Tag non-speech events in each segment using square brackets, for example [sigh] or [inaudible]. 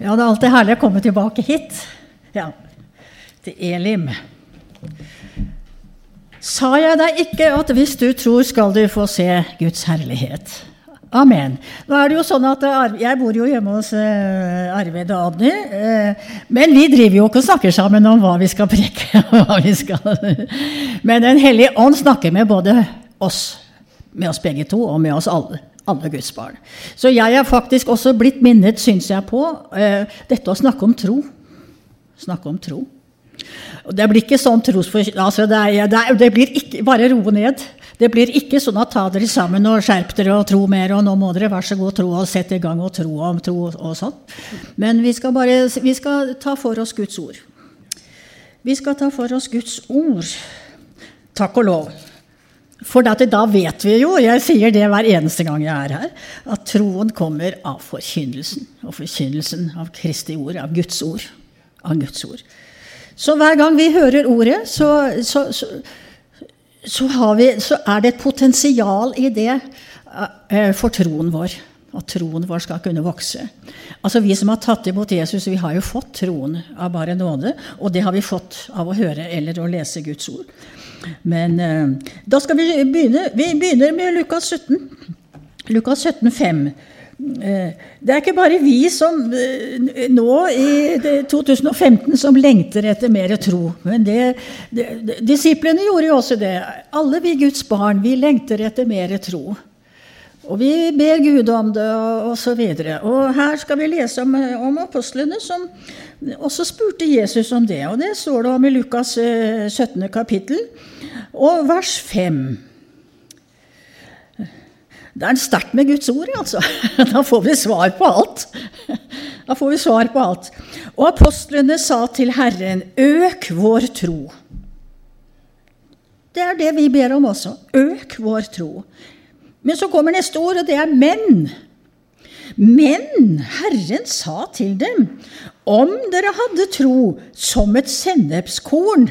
Ja, det er alltid herlig å komme tilbake hit. Ja, til Elim. Sa jeg deg ikke at hvis du tror, skal du få se Guds herlighet? Amen. Nå er det jo sånn at Jeg bor jo hjemme hos uh, Arvid og Adny. Uh, men vi driver jo ikke og snakker sammen om hva vi skal preke. [laughs] hva vi skal. [laughs] Men Den hellige ånd snakker med både oss, med oss begge to, og med oss alle alle Guds barn. Så jeg er faktisk også blitt minnet, syns jeg, på uh, dette å snakke om tro. Snakke om tro. Og det blir ikke sånn trosfor... Altså det, er, det, er, det, blir ikke Bare roe ned. Det blir ikke sånn at ta dere sammen og skjerp dere og tro mer, og nå må dere vær så god tro og sette i gang og tro om tro og sånn. Men vi skal bare vi skal ta for oss Guds ord. Vi skal ta for oss Guds ord. Takk og lov. For da vet vi jo, jeg sier det hver eneste gang jeg er her, at troen kommer av forkynnelsen. Og forkynnelsen av Kristi ord, av Guds ord. Av Guds ord. Så hver gang vi hører ordet, så, så, så, så vi, er det et potensial i det uh, for troen vår. At troen vår skal kunne vokse. Altså Vi som har tatt imot Jesus, vi har jo fått troen av bare nåde. Og det har vi fått av å høre eller å lese Guds ord. Men uh, da skal vi begynne. Vi begynner med Lukas 17. Lukas 17, 5. Uh, det er ikke bare vi som uh, nå i 2015 som lengter etter mer tro. Men det, det, disiplene gjorde jo også det. Alle vi Guds barn, vi lengter etter mer tro. Og vi ber Gud om det, og osv. Og, og her skal vi lese om, om apostlene som også spurte Jesus om det. Og det står det om i Lukas 17. kapittel og vers 5. Det er sterkt med Guds ord, altså. [laughs] Da får vi svar på alt. [laughs] Da får vi svar på alt. Og apostlene sa til Herren, øk vår tro. Det er det vi ber om også. Øk vår tro. Men så kommer neste ord, og det er men. Men Herren sa til dem, om dere hadde tro som et sennepskorn,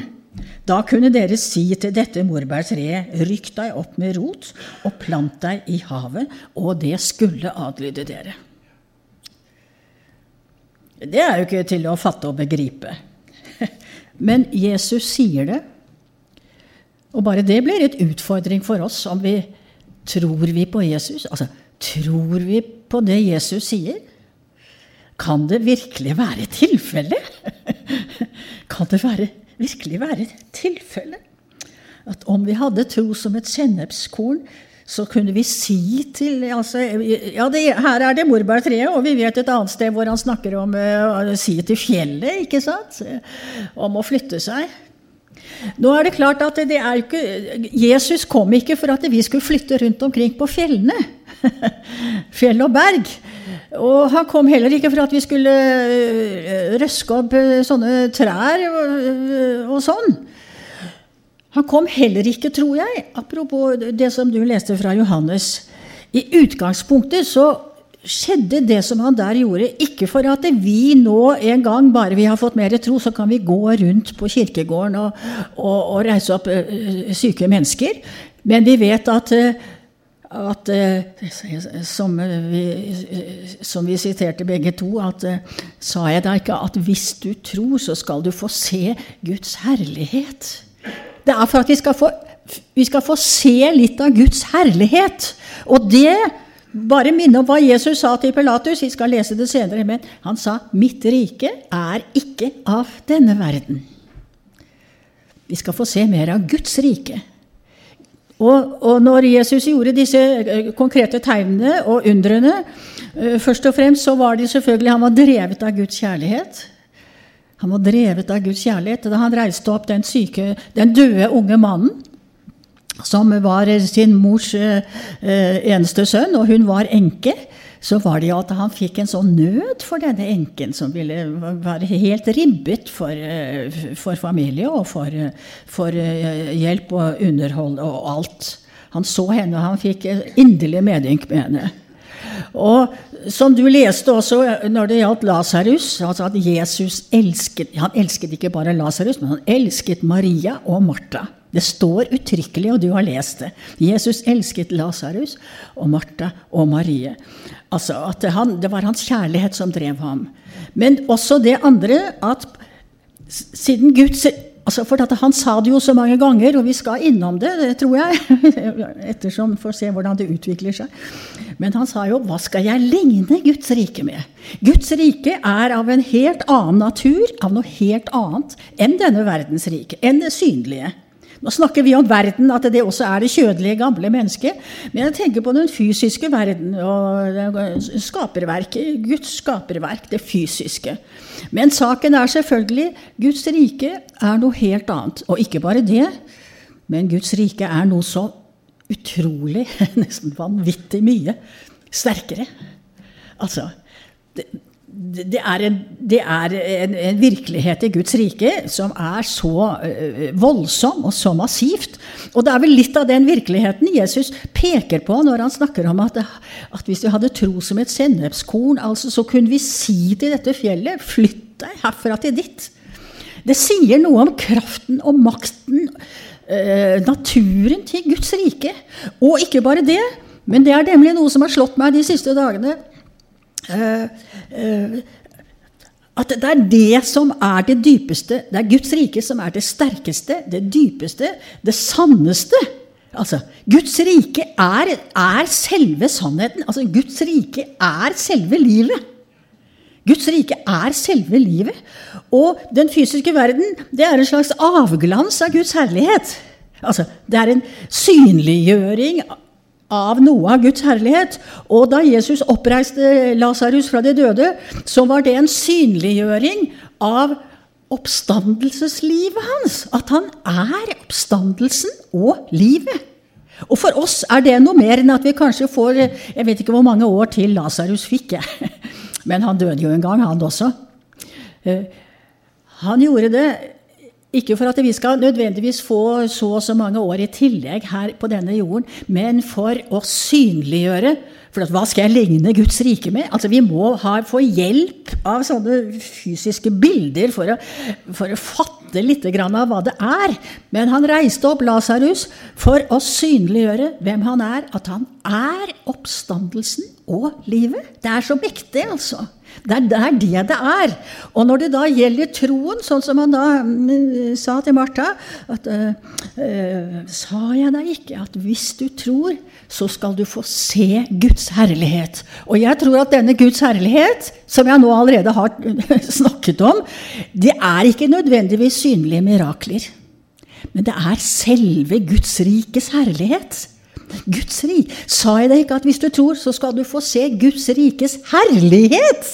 da kunne dere si til dette morbærtreet, rykk deg opp med rot og plant deg i havet, og det skulle adlyde dere. Det er jo ikke til å fatte og begripe. [laughs] Men Jesus sier det. Og bare det blir et utfordring for oss om vi tror vi på Jesus. Altså, tror vi på det Jesus sier? Kan det virkelig være tilfellet? [laughs] Kan det være virkelig være tilfelle. At om vi hadde tro som et sennepskorn, så kunne vi si til altså, ja, det, Her er det morbærtreet, og vi vet et annet sted hvor han snakker om uh, å si til fjellet, ikke sant? Om å flytte seg. Nå er det klart at det ikke, Jesus kom ikke for at vi skulle flytte rundt omkring på fjellene. [laughs] Fjell og berg. Og han kom heller ikke for at vi skulle eh, røske opp eh, sånne trær eh, og sånn. Han kom heller ikke, tror jeg, apropos det som du leste fra Johannes. I utgangspunktet så skjedde det som han der gjorde, ikke for at vi nå en gang, bare vi har fått mer tro, så kan vi gå rundt på kirkegården og, og, og reise opp syke mennesker. Men vi vet at at eh, som vi, som vi, siterte begge to, at eh, sa jeg da ikke at hvis du tror, så skal du få se Guds herlighet? Det er for at vi skal få, vi skal få se litt av Guds herlighet. Og det bare minne om hva Jesus sa til Pilatus. Vi skal lese det senere. Men han sa 'Mitt rike er ikke av denne verden'. Vi skal få se mer av Guds rike. Og, og, når Jesus gjorde disse eh, konkrete tegnene og undrene, eh, først og fremst så var det selvfølgelig Han var drevet av Guds kjærlighet. Han var drevet av Guds kjærlighet da han reiste opp den syke, den døde unge mannen, som var sin mors eh, eneste sønn, og hun var enke så var det jo at han fikk en sånn nød for denne enken, som ville være helt ribbet for, eh, for familie og for, for, eh, hjelp og underhold og alt. Han så henne, og han fikk inderlig medynk med henne. Og som du leste også når det gjaldt Lasarus, altså at Jesus elsket Han elsket ikke bare Lasarus, men han elsket Maria og Martha. Det står uttrykkelig, og du har lest det. Jesus elsket Lasarus og Martha og Marie. Altså at det, han, det var hans kjærlighet som drev ham. Men også det andre at siden Gud altså for Han sa det jo så mange ganger, og vi skal innom det, det tror jeg. [laughs] Ettersom for å se hvordan det utvikler seg. Men han sa jo 'Hva skal jeg ligne Guds rike med?' Guds rike er av en helt annen natur, av noe helt annet enn denne verdens rike, enn det synlige. Nå snakker vi om verden, at det også er det kjødelige, gamle mennesket. Men jeg tenker på den fysiske verden og skaperverket. Guds skaperverk, det fysiske. Men saken er selvfølgelig Guds rike er noe helt annet. Og ikke bare det, men Guds rike er noe så utrolig, [laughs] nesten vanvittig mye sterkere. Altså, det, det er, en, det er en, en, virkelighet i Guds rike som er så uh, voldsom og så massivt. Og det er vel litt av den virkeligheten Jesus peker på når han snakker om at, at hvis vi hadde tro som et sennepskorn, altså, så kunne vi si til dette fjellet flytt deg herfra til ditt. Det sier noe om kraften og makten, uh, naturen til Guds rike. Og ikke bare det, men det er nemlig noe som har slått meg de siste dagene. Uh, uh, at det er det som er det dypeste. Det er Guds rike som er det sterkeste, det dypeste, det sanneste. Altså, Guds rike er, er selve sannheten. Altså, Guds rike er selve livet. Guds rike er selve livet. Og den fysiske verden det er en slags avglans av Guds herlighet. Altså, det er en synliggjøring av noe av Guds herlighet. Og da Jesus oppreiste Lasarus fra de døde, så var det en synliggjøring av oppstandelseslivet hans. At han er oppstandelsen og livet. Og for oss er det noe mer enn at vi kanskje får Jeg vet ikke hvor mange år til Lasarus fikk, jeg. [laughs] Men han døde jo en gang, han også. Eh, han gjorde det ikke for at vi skal nødvendigvis få så og så mange år i tillegg her på denne jorden, men for å synliggjøre. For hva skal jeg ligne Guds rike med? Altså Vi må ha, få hjelp av sånne fysiske bilder for å, for å fatte litt av hva det er. Men han reiste opp Lasarus for å synliggjøre hvem han er. At han er oppstandelsen og livet. Det er så mektig, altså. Det er, det er det det er. Og når det da gjelder troen, sånn som han da mm, sa til Martha at uh, uh, Sa jeg deg ikke at hvis du tror, så skal du få se Guds herlighet? Og jeg tror at denne Guds herlighet, som jeg nå allerede har [laughs] snakket om, det er ikke nødvendigvis synlige mirakler. Men det er selve Guds rikes herlighet. Guds rik. Sa jeg deg ikke at hvis du tror, så skal du få se Guds rikes herlighet?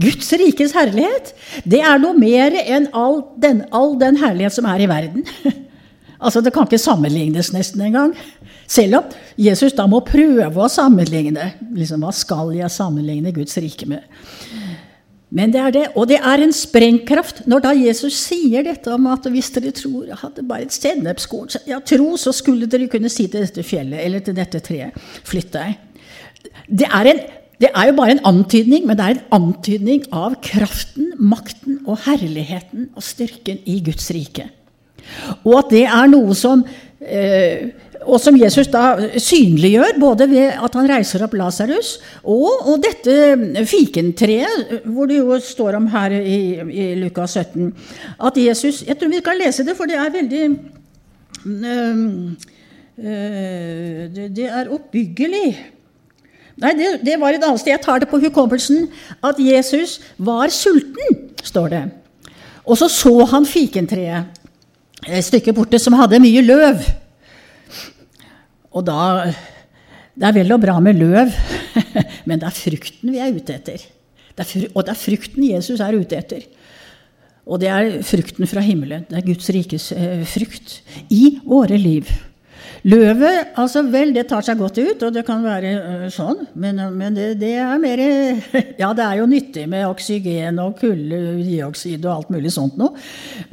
Guds rikes herlighet, det er noe mer enn all den, all den herlighet som er i verden. [laughs] altså, Det kan ikke sammenlignes nesten engang. Selv om Jesus da må prøve å sammenligne. Liksom, hva skal jeg sammenligne Guds rike med? Men det er det. Og det er en sprengkraft når da Jesus sier dette om at hvis dere tror hadde bare et sennepskorn ja, tro, så skulle dere kunne si til dette fjellet eller til dette treet flytt deg. Det er, en, det er jo bare en antydning, men det er en antydning av kraften, makten og herligheten og styrken i Guds rike. Og at det er noe som eh, og som Jesus da synliggjør, både ved at han reiser opp Lasarus, og, og, dette fikentreet, hvor det jo står om her i, i Lukas 17. At Jesus Jeg tror vi kan lese det, for det er veldig øh, øh, det, det, er oppbyggelig. Nei, det, det, var et annet sted. Jeg tar det på hukommelsen. At Jesus var sulten, står det. Og så så han fikentreet et stykke borte som hadde mye løv. Og da Det er vel og bra med løv, [laughs] men det er frukten vi er ute etter. Det er, og det er frukten Jesus er ute etter. Og det er frukten fra himmelen. Det er Guds rikes eh, frukt i våre liv. Løvet, altså vel, det tar seg godt ut, og det kan være uh, sånn, men, men det, det, er mer [laughs] Ja, det er jo nyttig med oksygen og kulldioksid og alt mulig sånt noe.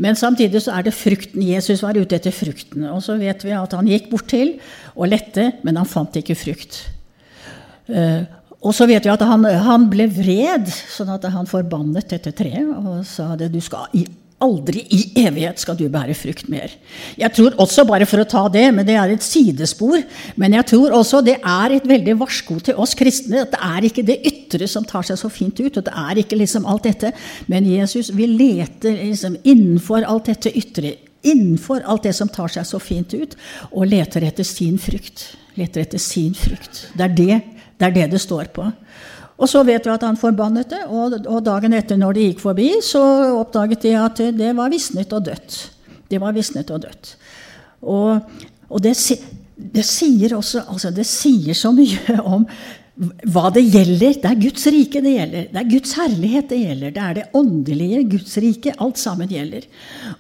Men samtidig så er det frukten. Jesus var ute etter frukten. Og så vet vi at han gikk bort til og lette, men han fant ikke frukt. Uh, og så vet vi at han, han, ble vred, sånn at han forbannet dette treet og sa det du skal i Aldri i evighet skal du bære frukt mer. Jeg tror også, bare for å ta det, men det er et sidespor, men jeg tror også det er et veldig varsko til oss kristne at det er ikke det ytre som tar seg så fint ut, og det er ikke liksom alt dette, men Jesus vil lete liksom innenfor alt dette ytre, innenfor alt det som tar seg så fint ut, og leter etter sin frukt. Leter etter sin frukt. Det er det det, er det, det står på. Og så vet vi at han forbannet det, og, og, dagen etter når de gikk forbi, så oppdaget de at det var visnet og dødt. Det var visnet og dødt. Og, og det, det, sier også altså Det sier så mye [laughs] om hva det gjelder. Det er Guds rike det gjelder. Det er Guds herlighet det gjelder. Det er det åndelige Guds rike. Alt sammen gjelder.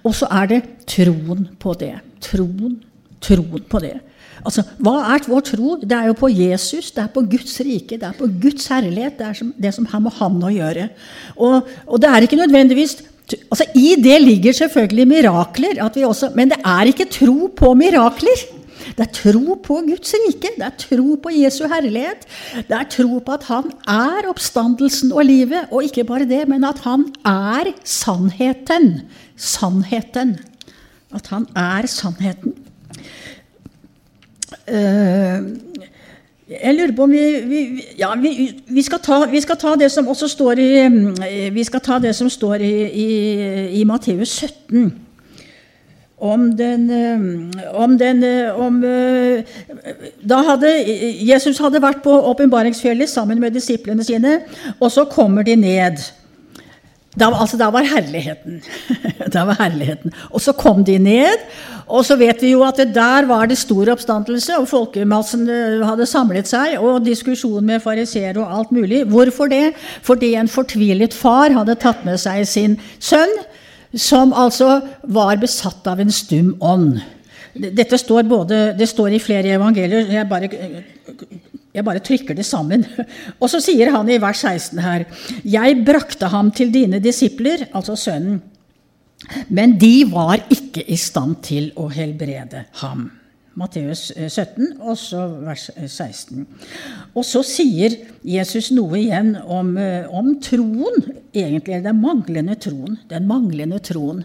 Og så er det troen på det. Troen, troen på det. Altså, Hva er vår tro? Det er jo på Jesus, det er på Guds rike, det er på Guds herlighet. Det er som, det som har med Han å gjøre. Og, og det er ikke nødvendigvis altså I det ligger selvfølgelig mirakler, også, men det er ikke tro på mirakler. Det er tro på Guds rike, det er tro på Jesu herlighet. Det er tro på at han er oppstandelsen og livet, og ikke bare det, men at han er sannheten. Sannheten. At han er sannheten. Eh, jeg lurer på om vi, vi Ja, vi, vi, skal ta, vi, skal ta, det som også står i eh, Vi skal ta det som står i, i, i Matteus 17. Om den, eh, om den om, Da hadde Jesus hadde vært på åpenbaringsfjellet sammen med disiplene sine, og så kommer de ned. Da, altså, da var herligheten. [laughs] da var herligheten. Og så kom de ned, og så vet vi jo at det der var det stor oppstandelse, og folkemassen eh, hadde samlet seg, og diskusjon med fariseere og alt mulig. Hvorfor det? Fordi en fortvilet far hadde tatt med seg sin sønn, som altså var besatt av en stum ånd. Dette står, både, det står i flere evangelier. Jeg bare, jeg bare trykker det sammen. [laughs] Og så sier han i vers 16 her Jeg brakte ham til dine disipler, altså sønnen men de var ikke i stand til å helbrede ham. Matteus 17, eh, og vers 16. Eh, og så sier Jesus noe igjen om, eh, om troen. Egentlig den manglende troen. Den manglende troen.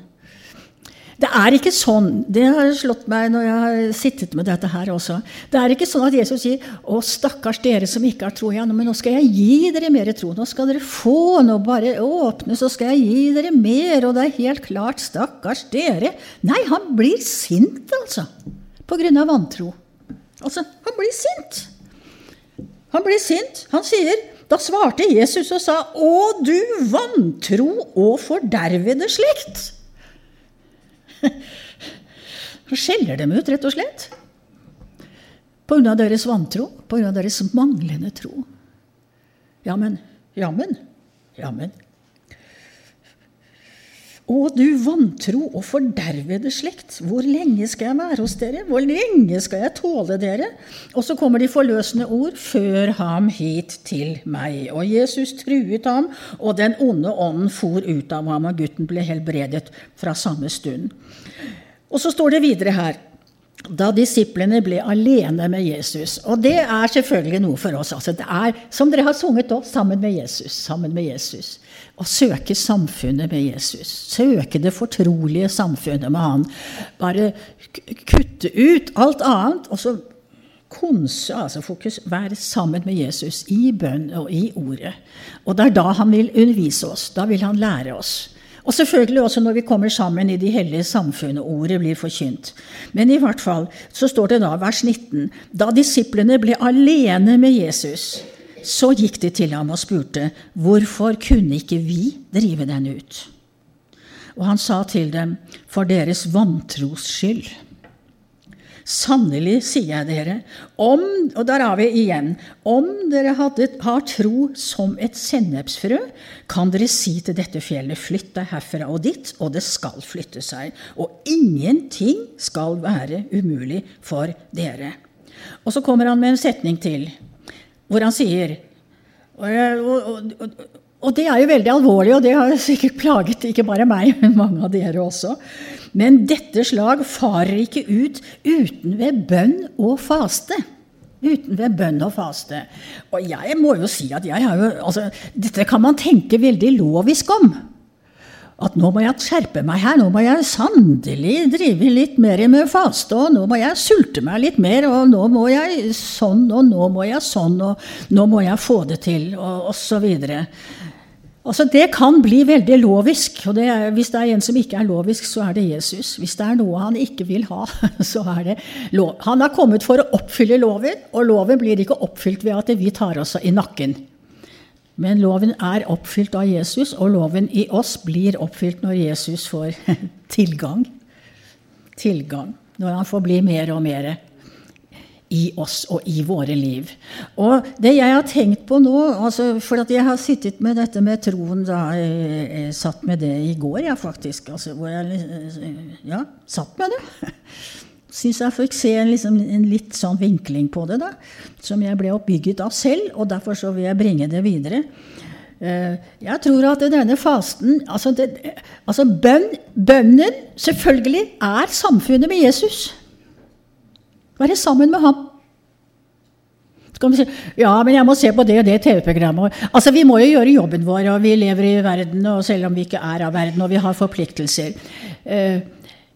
Det er ikke sånn Det har slått meg når jeg har sittet med dette her også. Det er ikke sånn at Jesus sier 'Å, stakkars dere som ikke har tro igjen, men nå skal jeg gi dere mer tro.' 'Nå skal dere få, nå bare åpne, så skal jeg gi dere mer.' Og det er helt klart 'stakkars dere'. Nei, han blir sint, altså. På grunn av vantro. Altså, han blir sint. Han blir sint. Han sier da svarte Jesus og sa, 'Å, du vantro og fordervede slekt'. [laughs] Så skjeller dem ut, rett og slett. Av deres vantro, av deres manglende tro. Jammen, jammen, jammen. Å, du vantro og fordervede slekt, hvor lenge skal jeg være hos dere? Hvor lenge skal jeg tåle dere? Og så kommer de forløsende ord, før ham hit til meg. Og Jesus truet ham, og den onde ånden for ut av ham, og gutten ble helbredet fra samme stund. Og så står det videre her da disiplene ble alene med Jesus. Og det er selvfølgelig noe for oss. Altså, det er, som dere har sunget opp, sammen med Jesus. Sammen med Jesus. Å søke samfunnet med Jesus. Søke det fortrolige samfunnet med han. Bare kutte ut alt annet, og så konse, altså fokus, være sammen med Jesus i bønn og i ordet. Og det er da han vil undervise oss. Da vil han lære oss. Og selvfølgelig også når vi kommer sammen i de hellige samfunnet, ordet blir forkynt. Men i hvert fall så står det da, vers 19, da disiplene ble alene med Jesus, så gikk de til ham og spurte, hvorfor kunne ikke vi drive den ut? Og han sa til dem, for deres vantros skyld. Sannelig, sier jeg dere, om Og der er vi igjen. Om dere hadde, har tro som et sennepsfrø, kan dere si til dette fjellet, flytt deg herfra og dit, og det skal flytte seg. Og ingenting skal være umulig for dere. Og så kommer han med en setning til, hvor han sier og, og, og, og det er jo veldig alvorlig, og det har sikkert plaget ikke bare meg, [laughs] men mange av dere også. Men dette slag farer ikke ut uten ved bønn og faste. Uten ved bønn og faste. Og jeg må jo si at jeg har jo altså, Dette kan man tenke veldig lovisk om. At nå må jeg skjerpe meg her, nå må jeg sannelig drive litt mer med faste, og nå må jeg sulte meg litt mer, og nå må jeg sånn, og nå må jeg sånn, og nå må jeg få det til, og osv. Altså, det kan bli veldig lovisk. og det er, Hvis det er en som ikke er lovisk, så er det Jesus. Hvis det er noe han ikke vil ha, [laughs] så er det lov. Han har kommet for å oppfylle loven, og loven blir ikke oppfylt ved at vi tar oss i nakken. Men loven er oppfylt av Jesus, og loven i oss blir oppfylt når Jesus får [laughs] tilgang. Tilgang. Når han får bli mer og mer i oss og i våre liv. Og det jeg har tenkt på nå altså For jeg har sittet med dette med troen da, jeg, jeg satt med det i går, ja, faktisk. Altså, hvor jeg ja, satt med det. [laughs] Syns jeg fikk se en, liksom, en, litt sånn vinkling på det, da, som jeg ble oppbygget av selv. Og derfor så vil jeg bringe det videre. Eh, jeg tror at denne fasten Altså, det, altså bønn, bønnen, selvfølgelig, er samfunnet med Jesus. Være sammen med ham. Så vi si ja, men jeg må se på det og det TV-programmet. Altså, Vi må jo gjøre jobben vår, og vi lever i verden, og selv om vi ikke er av verden, og vi har forpliktelser. Eh,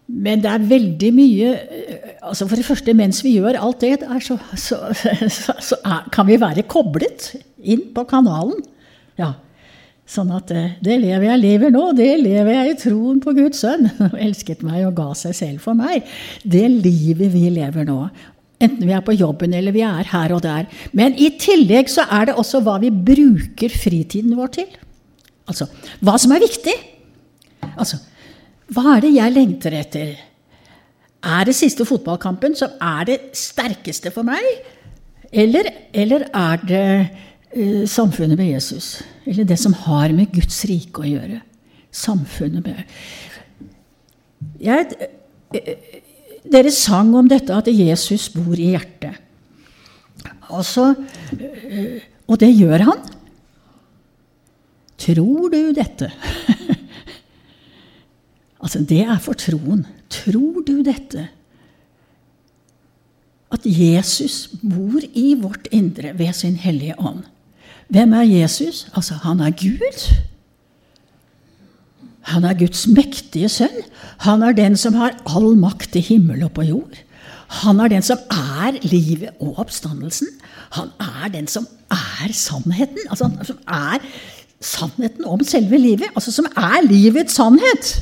men det er veldig mye eh, altså For det første, mens vi gjør alt det, så, så, så, så er, kan vi være koblet inn på kanalen. Ja, Sånn at det, det lever jeg lever nå, det lever jeg i troen på Guds sønn. [laughs] Og elsket meg og ga seg selv for meg. Det livet vi lever nå. Enten vi er på jobben eller vi er her og der. Men i tillegg så er det også hva vi bruker fritiden vår til. Altså hva som er viktig. Altså hva er det jeg lengter etter? Er det siste fotballkampen som er det sterkeste for meg? Eller, eller er det uh, samfunnet med Jesus? Eller det som har med Guds rike å gjøre. Samfunnet med jeg, uh, Dere sang om dette at Jesus bor i hjertet. Altså, uh, og det gjør han. Tror du dette? [laughs] Altså, det er for troen. Tror du dette? At Jesus bor i vårt indre ved sin hellige ånd. Hvem er Jesus? Altså, han er Gud. Han er Guds mektige sønn. Han er den som har all makt i himmel og på jord. Han er den som er livet og oppstandelsen. Han er den som er sannheten. Altså, som er sannheten om selve livet. Altså som er livets sannhet.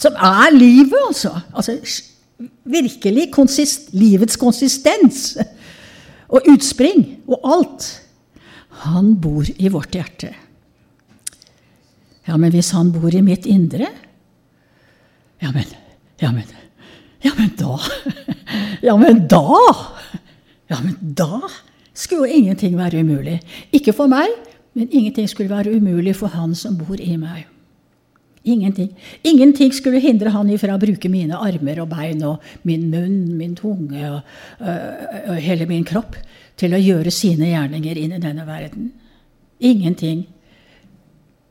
Som er livet, altså. altså virkelig konsist, livets konsistens. Og utspring og alt. Han bor i vårt hjerte. Ja, men hvis han bor i mitt indre Ja, men Ja, men, ja, men da [laughs] Ja, men da Ja, men da skulle jo ingenting være umulig. Ikke for meg, men ingenting skulle være umulig for han som bor i meg. Ingenting. Ingenting skulle hindre han ifra å bruke mine armer og bein og min munn, min tunge og, uh, og hele min kropp til å gjøre sine gjerninger inn i denne verden. Ingenting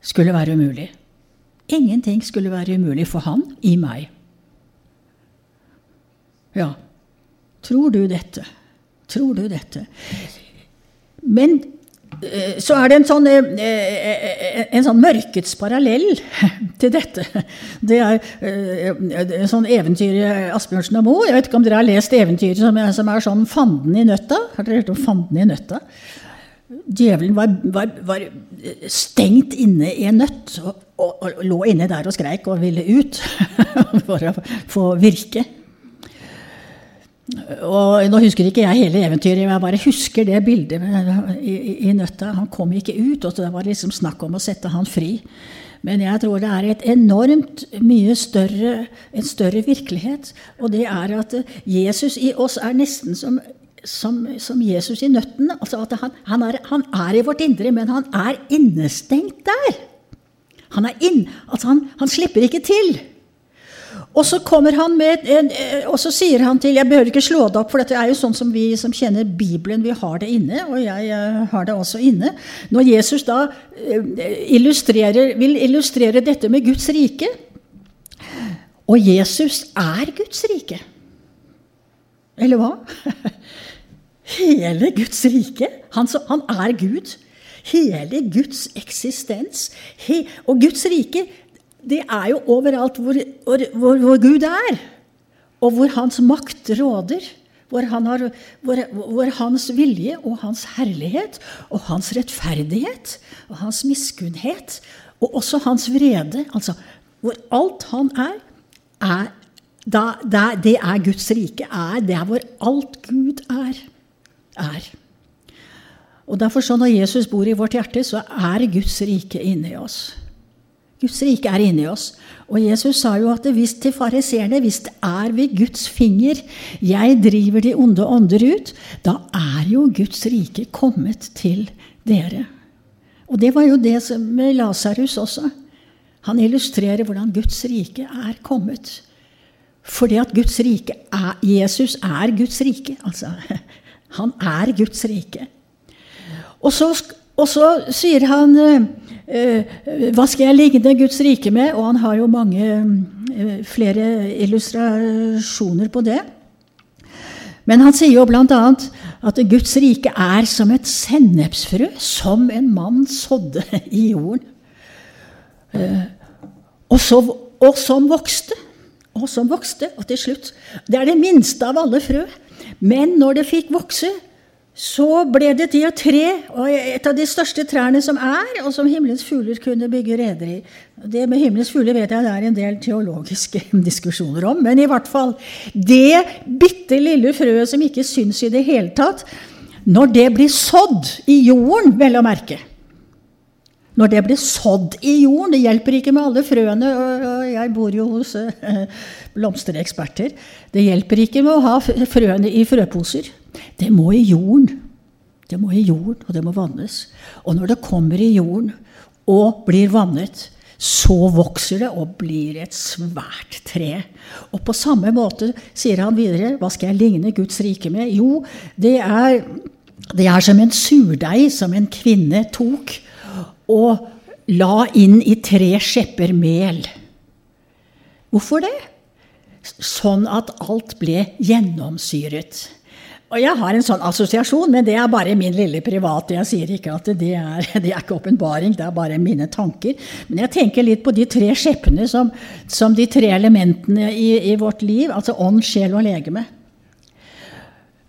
skulle være umulig. Ingenting skulle være umulig for han i meg. Ja, tror du dette? Tror du dette? Men så er det en sånn, eh, eh, en sånn mørkets parallell [laughs] til dette. Det er en sånn eventyr Asbjørnsen og Moe. Jeg vet ikke om dere har lest eventyret som som er sånn 'Fanden i nøtta'? Har dere hørt om 'Fanden i nøtta'? Djevelen var, var, var, stengt inne i en nøtt og, og, og, lå inne der og skreik og ville ut [laughs] for å få virke. Og Nå husker ikke jeg hele eventyret, jeg bare husker det bildet i, i, nøtta. Han kom ikke ut, og det var liksom snakk om å sette han fri. Men jeg tror det er et enormt mye større, en større virkelighet. Og det er at Jesus i oss er nesten som, som, som Jesus i nøtten. Altså at han, han, er, han, er, i vårt indre, men han er innestengt der. Han, er inn, altså han, han slipper ikke til. Og så kommer han med eh, og så sier han til Jeg behøver ikke slå det opp, for dette er jo sånn som vi som kjenner Bibelen, vi har det inne. Og jeg eh, har det også inne. Når Jesus da eh, illustrerer, vil illustrere dette med Guds rike Og Jesus er Guds rike. Eller hva? [laughs] Hele Guds rike. Han, han er Gud. Hele Guds eksistens. He, og Guds rike det er jo overalt hvor, hvor, hvor, Gud er, og hvor Hans makt råder. Hvor, han har, hvor, hvor Hans vilje og Hans herlighet og Hans rettferdighet og Hans miskunnhet og også Hans vrede altså Hvor alt Han er, er da, da, det er Guds rike. Er der hvor alt Gud er, er. Og derfor så Når Jesus bor i vårt hjerte, så er Guds rike inni oss. Guds rike er inni oss. Og Jesus sa jo at hvis til fariseerne hvis det er ved Guds finger jeg driver de onde ånder ut, da er jo Guds rike kommet til dere. Og det var jo det med Lasarus også. Han illustrerer hvordan Guds rike er kommet. Fordi at Guds rike er Jesus er Guds rike. Altså, [laughs] han er Guds rike. Og så, og så sier han uh, Hva skal jeg ligne Guds rike med? Og han har jo mange uh, flere illustrasjoner på det. Men han sier jo bl.a. at Guds rike er som et sennepsfrø som en mann sådde i jorden. Uh, og, så, og som vokste og som vokste. Og til slutt Det er det minste av alle frø. Men når det fikk vokse, så ble det til et tre, et av de største trærne som er, og som himmelens fugler kunne bygge reder i. Det med himmelens fugler vet jeg det er en del teologiske [laughs] diskusjoner om, men i hvert fall det bitte lille frøet som ikke syns i det hele tatt, når det blir sådd i jorden, vel å merke, når det blir sådd i jorden. Det hjelper ikke med alle frøene. og Jeg bor jo hos eh, blomstereksperter. Det hjelper ikke med å ha frøene i frøposer. Det må i jorden. Det må i jorden, og det må vannes. Og når det kommer i jorden og blir vannet, så vokser det og blir et svært tre. Og på samme måte sier han videre, hva skal jeg ligne Guds rike med? Jo, det er, det er som en surdeig som en kvinne tok og la inn i tre skjepper mel. Hvorfor det? Sånn at alt ble gjennomsyret. Og Jeg har en sånn assosiasjon, men det er bare min lille private. Jeg sier ikke at det er, [laughs] det er ikke åpenbaring, det er bare mine tanker. Men jeg tenker litt på de tre skjeppene som, som de tre elementene i, i, vårt liv, altså ånd, sjel og legeme.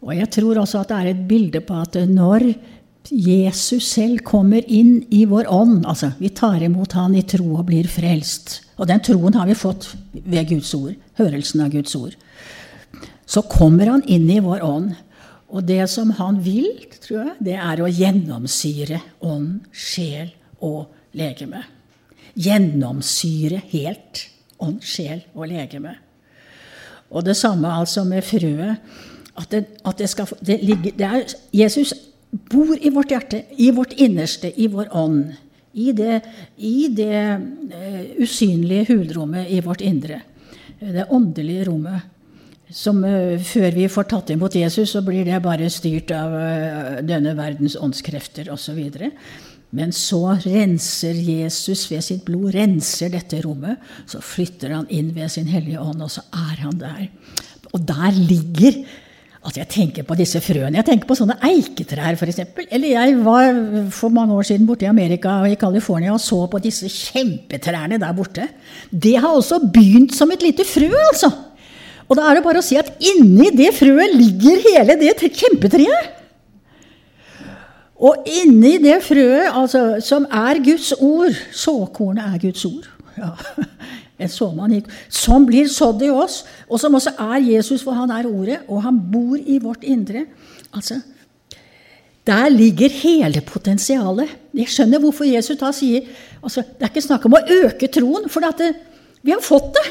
Og jeg tror også at det er et bilde på at når Jesus selv kommer inn i vår ånd. Altså, vi tar imot han i tro og blir frelst. Og den troen har vi fått ved Guds ord, hørelsen av Guds ord. Så kommer han inn i vår ånd. Og det som han vil, tror jeg, det er å gjennomsyre ånd, sjel og legeme. Gjennomsyre helt ånd, sjel og legeme. Og det samme altså med frøet. At det, at det skal det ligger, det er, Jesus bor i vårt hjerte, i vårt innerste, i vår ånd. I det, i det uh, usynlige hulrommet i vårt indre. Det åndelige rommet. Som uh, før vi får tatt imot Jesus, så blir det bare styrt av uh, denne verdens åndskrefter osv. Men så renser Jesus ved sitt blod renser dette rommet. Så flytter han inn ved sin hellige ånd, og så er han der. Og der ligger Altså jeg tenker på disse frøene. Jeg tenker på sånne eiketrær, f.eks. Eller jeg var for mange år siden borte i Amerika og i California og så på disse kjempetrærne der borte. Det har også begynt som et lite frø, altså. Og da er det bare å si at inni det frøet ligger hele det kjempetreet. Og inni det frøet, altså, som er Guds ord Såkornet er Guds ord. Ja. [laughs] En såmann som blir sådd i oss, og som også er Jesus, for han er Ordet, og han bor i vårt indre. Altså, der ligger hele potensialet. Jeg skjønner hvorfor Jesus da sier altså, Det er ikke snakk om å øke troen, for det, vi har fått det.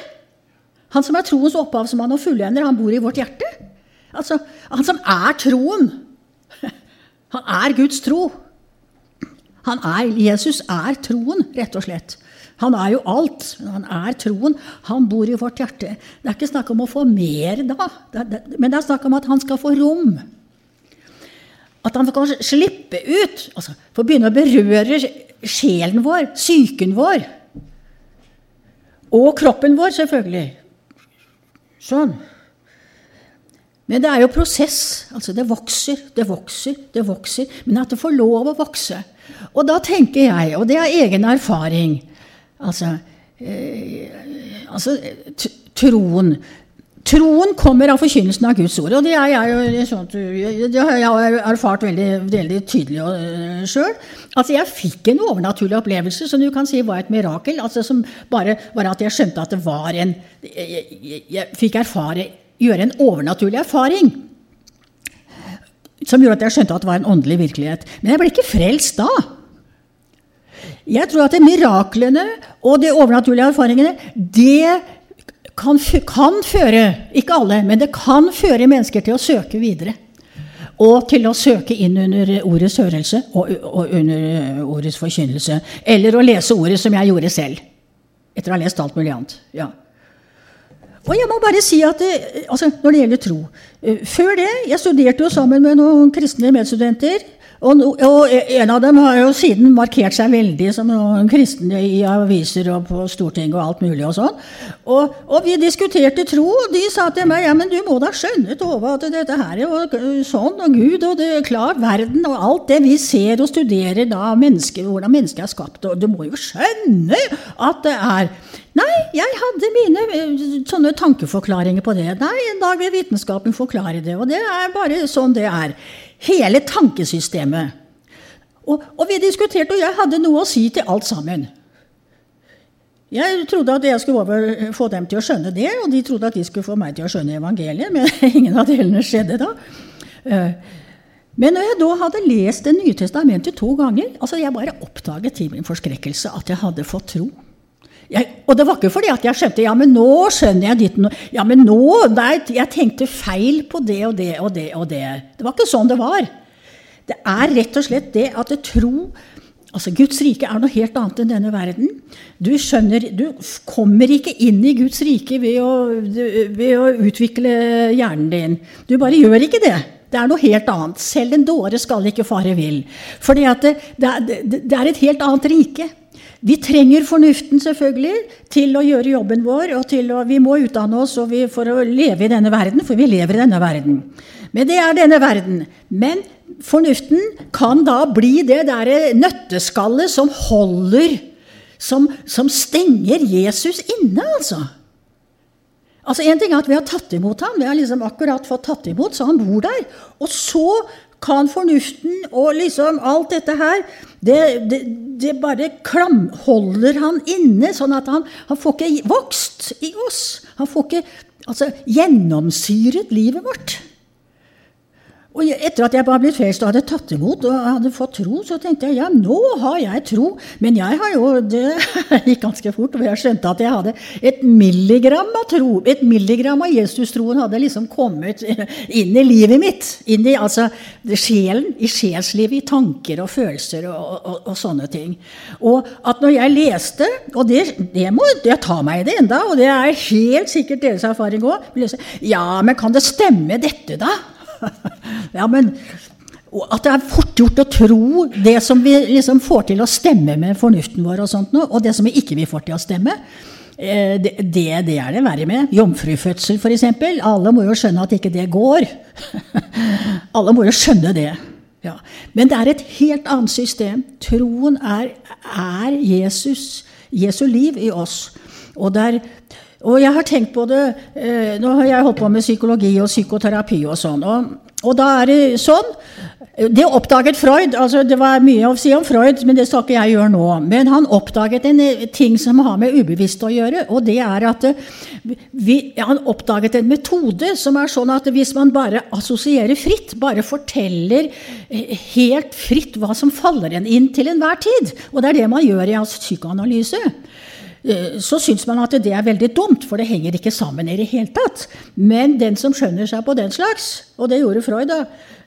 Han som er troens opphavsmann og fullender, han bor i vårt hjerte. Altså, han som er troen. [laughs] Han er Guds tro. Er, Jesus er troen, rett og slett. Han er jo alt. Han er troen. Han bor i vårt hjerte. Det er ikke snakk om å få mer da, men det er snakk om at han skal få rom. At han kan slippe ut, altså få begynne å berøre sjelen vår, psyken vår. Og kroppen vår, selvfølgelig. Sånn. Men det er jo prosess. altså Det vokser, det vokser, det vokser. Men at det får lov å vokse. Og da tenker jeg, og det er egen erfaring Altså, eh, Altså, troen Troen kommer av forkynnelsen av Guds ord. Og det, jeg, sånn det har jeg erfart veldig, veldig tydelig uh, sjøl. Altså, jeg fikk en overnaturlig opplevelse som du kan si var et mirakel. Altså, som bare var at jeg skjønte at det var en Jeg, jeg, jeg fikk erfare, gjøre en overnaturlig erfaring. Som gjorde at jeg skjønte at det var en åndelig virkelighet. Men jeg ble ikke frelst da. Jeg tror at miraklene og de overnaturlige erfaringene, det kan, kan, føre, ikke alle, men det kan føre mennesker til å søke videre. Og til å søke inn under ordets hørelse og, og under ordets forkynnelse. Eller å lese ordet som jeg gjorde selv. Etter å ha lest alt mulig annet. Ja. Og jeg må bare si at det, altså, Når det gjelder tro eh, Før det Jeg studerte jo sammen med noen kristne medstudenter og, og, en av dem har jo siden markert seg veldig som noen kristne i aviser og på Stortinget og alt mulig og sånn. Og, og, vi diskuterte tro, og de sa til meg ja, men du må da skjønne Tove, at dette her er jo sånn, og Gud og det er klart, verden og alt det vi ser og studerer da, mennesker, hvordan mennesket er skapt, og du må jo skjønne at det er Nei, jeg hadde mine sånne tankeforklaringer på det. Nei, en dag vil vitenskapen forklare det, og det er bare sånn det er. Hele tankesystemet. Og, og, vi diskuterte, og jeg hadde noe å si til alt sammen. Jeg trodde at jeg skulle over, få dem til å skjønne det, og de trodde at de skulle få meg til å skjønne evangeliet, men [laughs] ingen av delene skjedde da. Eh, men når jeg da hadde lest Det nye testamentet to ganger altså Jeg bare oppdaget til min forskrekkelse at jeg hadde fått tro. Jeg, og det var ikke fordi at jeg skjønte ja, men nå skjønner jeg ditt Ja, men nå nei, Jeg tenkte feil på det og det og det og det. Det var ikke sånn det var. Det er rett og slett det at jeg tro Altså, Guds rike er noe helt annet enn denne verden. Du skjønner, du kommer ikke inn i Guds rike ved å, ved å utvikle hjernen din. Du bare gjør ikke det. Det er noe helt annet. Selv en dåre skal ikke fare vill. For det, det, det, er et helt annet rike. Vi trenger fornuften selvfølgelig til å gjøre jobben vår. og å, Vi må utdanne oss for å leve i denne verden, for vi lever i denne verden. Men det er denne verden. Men fornuften kan da bli det derre nøtteskallet som holder som, som stenger Jesus inne, altså. Altså En ting er at vi har tatt imot ham, vi har liksom akkurat fått tatt imot, så han bor der. Og så kan fornuften og liksom alt dette her Det, det, det bare klamholder han inne, sånn at han, han, får ikke vokst i oss. Han får ikke altså, gjennomsyret livet vårt. Og etter at jeg var blitt frelst og hadde tatt imot og hadde fått tro, så tenkte jeg ja, nå har jeg tro. Men jeg har jo Det [laughs] gikk ganske fort, og jeg skjønte at jeg hadde et milligram av tro. Et milligram av Jesus-troen hadde liksom kommet [laughs] inn i livet mitt. Inn i altså sjelen, i sjelslivet, i tanker og følelser og, og, og, sånne ting. Og at når jeg leste, og det, det må jeg ta meg i det enda, og det er helt sikkert deres erfaring òg Ja, men kan det stemme, dette, da? [laughs] ja, men at det er fort gjort å tro det som vi liksom får til å stemme med fornuften vår, og sånt og det som vi ikke får få til å stemme. Eh, det, det, det er det verre med. Jomfrufødsel, f.eks. Alle må jo skjønne at ikke det går. [laughs] Alle må jo skjønne det. Ja. Men det er et helt annet system. Troen er, er Jesus, Jesu liv i oss. Og der og jeg har tenkt på det eh, Nå har jeg holdt på med psykologi og psykoterapi og sånn. Og, og da er det sånn Det oppdaget Freud. altså Det var mye å si om Freud, men det skal ikke jeg gjøre nå. Men han oppdaget en eh, ting som har med ubevisst å gjøre. Og det er at eh, vi, han oppdaget en metode som er sånn at hvis man bare assosierer fritt, bare forteller helt fritt hva som faller en inn til enhver tid Og det er det man gjør i hans psykoanalyse. Eh, så syns man at det er veldig dumt, for det henger ikke sammen i det hele tatt. Men den som skjønner seg på den slags, og det gjorde Freud, da,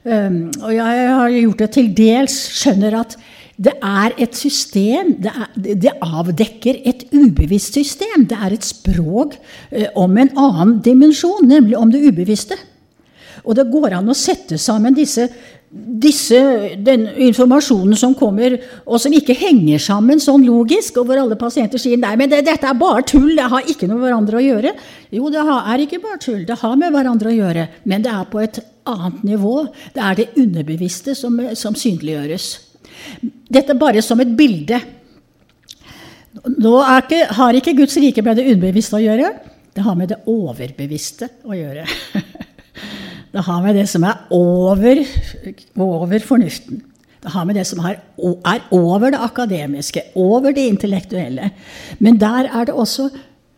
ehm, og jeg har gjort det til dels, skjønner at det er et system, det, er, det, avdekker et ubevisst system. Det er et språk eh, om en annen dimensjon, nemlig om det ubevisste. Og det går an å sette sammen disse disse, den informasjonen som kommer, og som ikke henger sammen sånn logisk, og hvor alle pasienter sier nei, men det, dette er bare tull, det har ikke noe med hverandre å gjøre. Jo, det er ikke bare tull, det har med hverandre å gjøre, men det er på et annet nivå. Det er det underbevisste som, som synliggjøres. Dette bare som et bilde. Nå ikke, har ikke Guds rike med det underbevisste å gjøre. Det har med det overbevisste å gjøre. [laughs] Det har med det som er over, over fornuften. Det har med det som er over det akademiske, over det intellektuelle. Men der er det også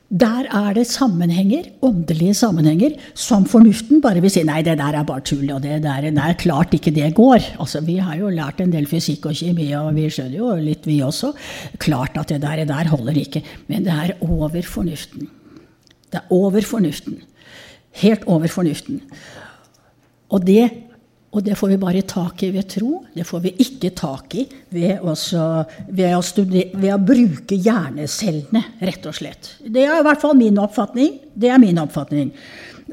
der er det sammenhenger, åndelige sammenhenger, som fornuften bare vil si nei, det der er bare tull, og det der det er klart ikke det går. Altså, Vi har jo lært en del fysikk og kjemi, og vi skjønner jo litt, vi også. Klart at det der, det der holder ikke. Men det er over fornuften. Det er over fornuften. Helt over fornuften. Og det og det får vi bare tak i ved tro. Det får vi ikke tak i ved, også, ved, å, studere, ved å, bruke hjernecellene, rett og slett. Det er i hvert fall min oppfatning. Det er min oppfatning.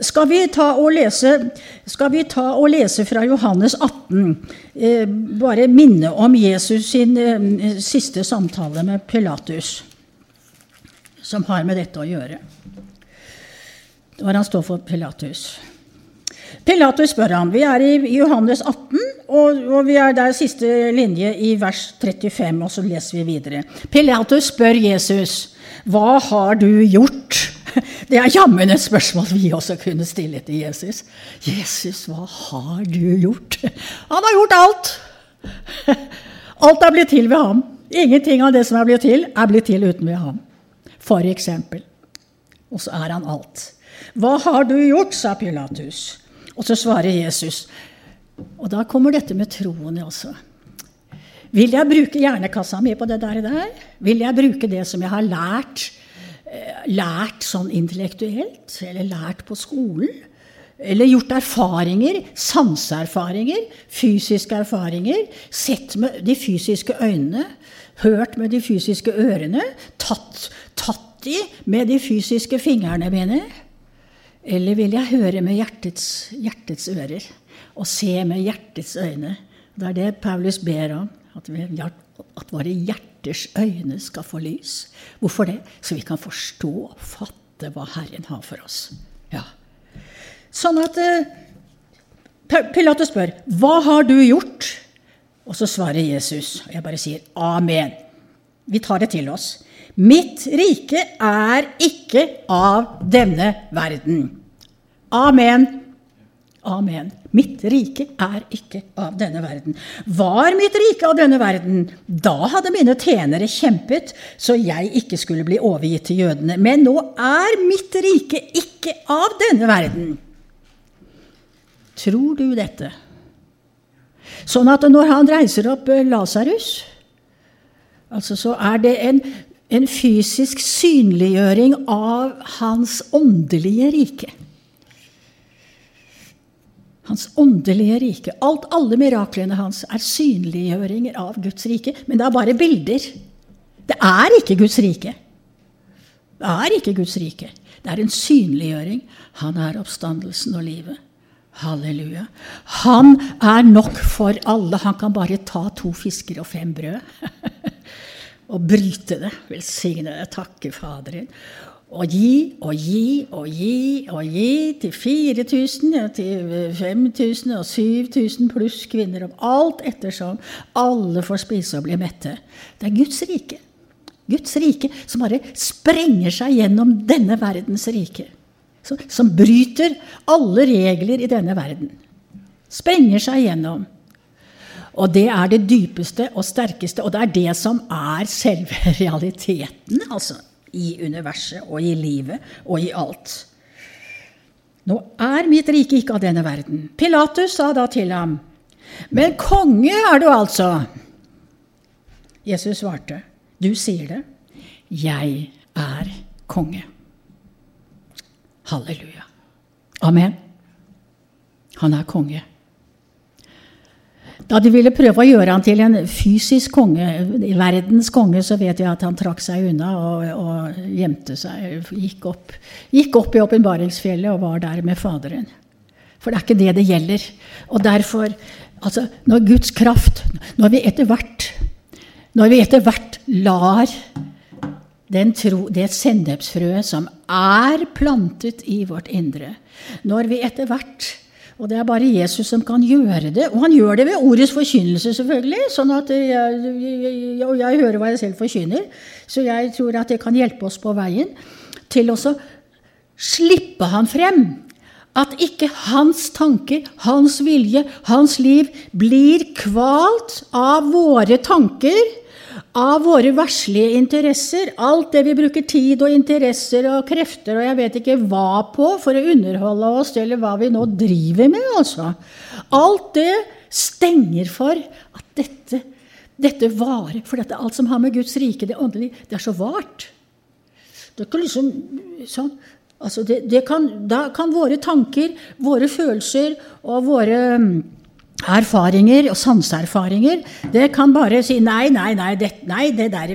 Skal vi ta og lese, ta og lese fra Johannes 18? Eh, bare minne om Jesus sin eh, siste samtale med Pilatus, som har med dette å gjøre. Når han står for Pilatus. Pilatus spør ham. Vi er i Johannes 18, og, og, vi er der siste linje i vers 35, og så leser vi videre. Pilatus spør Jesus, 'Hva har du gjort?' [laughs] Det er jammen et spørsmål vi også kunne stille til Jesus. 'Jesus, hva har du gjort?' [laughs] Han har gjort alt! [laughs] Alt er blitt til ved ham. Ingenting av det som er blitt til, er blitt til uten ved ham. For eksempel. Og så er han alt. 'Hva har du gjort?' sa Pilatus. Og så svarer Jesus. Og da kommer dette med troen også. Vil jeg bruke hjernekassa mi på det der? der? Vil jeg bruke det som jeg har lært, eh, lært sånn intellektuelt, eller lært på skolen? Eller gjort erfaringer, sanseerfaringer, fysiske erfaringer. Sett med de fysiske øynene, hørt med de fysiske ørene, tatt, tatt de med de fysiske fingrene mine. Eller vil jeg høre med hjertets, hjertets ører og se med hjertets øyne? Det er det Paulus ber om. At, vi, at våre hjerters øyne skal få lys. Hvorfor det? Så vi kan forstå og fatte hva Herren har for oss. Ja. Sånn at uh, Pilatus spør, 'Hva har du gjort?' Og så svarer Jesus, og jeg bare sier 'Amen'. Vi tar det til oss. Mitt rike er ikke av denne verden. Amen. Amen. Mitt rike er ikke av denne verden. Var mitt rike av denne verden, da hadde mine tjenere kjempet, så jeg ikke skulle bli overgitt til jødene. Men nå er mitt rike ikke av denne verden. Tror du dette? Sånn at når han reiser opp eh, Lasarus, altså så er det en en fysisk synliggjøring av hans åndelige rike. Hans åndelige rike. Alt, alle miraklene hans er synliggjøringer av Guds rike. Men det er bare bilder. Det er ikke Guds rike. Det er ikke Guds rike. Det er en synliggjøring. Han er oppstandelsen og livet. Halleluja. Han er nok for alle. Han kan bare ta to fisker og fem brød. [laughs] og bryte det. Velsigne det. Takke Faderen. Og gi og gi og gi og gi til 4000, ja, til 5000 og 7000 pluss kvinner. Om alt ettersom alle får spise og bli mette. Det er Guds rike. Guds rike som bare sprenger seg gjennom denne verdens rike. Som bryter alle regler i denne verden. Sprenger seg gjennom. Og det er det dypeste og sterkeste, og det er det som er selve [laughs] realiteten altså, i universet og i livet og i alt. Nå er mitt rike ikke av denne verden. Pilatus sa da til ham, men konge er du altså. Jesus svarte, du sier det, jeg er konge. Halleluja. Amen. Han er konge. Da de ville prøve å gjøre han til en fysisk konge, verdens konge, så vet vi at han trakk seg unna og, og gjemte seg. Gikk opp, gikk opp i åpenbaringsfjellet og var der med Faderen. For det er ikke det det gjelder. Og derfor, altså, når Guds kraft Når vi etter hvert, når vi etter hvert lar tro, det sennepsfrøet som er plantet i vårt indre Når vi etter hvert Og det er bare Jesus som kan gjøre det. Og han gjør det ved ordets forkynnelse, selvfølgelig. sånn at jeg, Og jeg hører hva jeg selv forkynner. Så jeg tror at det kan hjelpe oss på veien til å slippe han frem. At ikke hans tanker, hans vilje, hans liv blir kvalt av våre tanker av våre verslige interesser, alt det vi bruker tid og interesser og krefter og jeg vet ikke hva på for å underholde oss, eller hva vi nå driver med, altså. Alt det stenger for at dette, dette varer. For dette, alt som har med Guds rike, det åndelige, det er så vart. Det kan liksom sånn, altså det, det kan, Da kan våre tanker, våre følelser og våre erfaringer og sanseerfaringer, det kan bare si nei, nei, nei, det, nei, det der,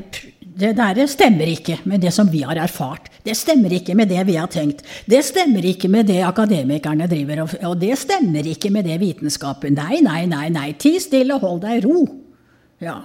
det der stemmer ikke med det som vi har erfart. Det stemmer ikke med det vi har tenkt. Det stemmer ikke med det akademikerne driver, og det stemmer ikke med det vitenskapen Nei, nei, nei, nei. Ti stille, hold deg ro. Ja.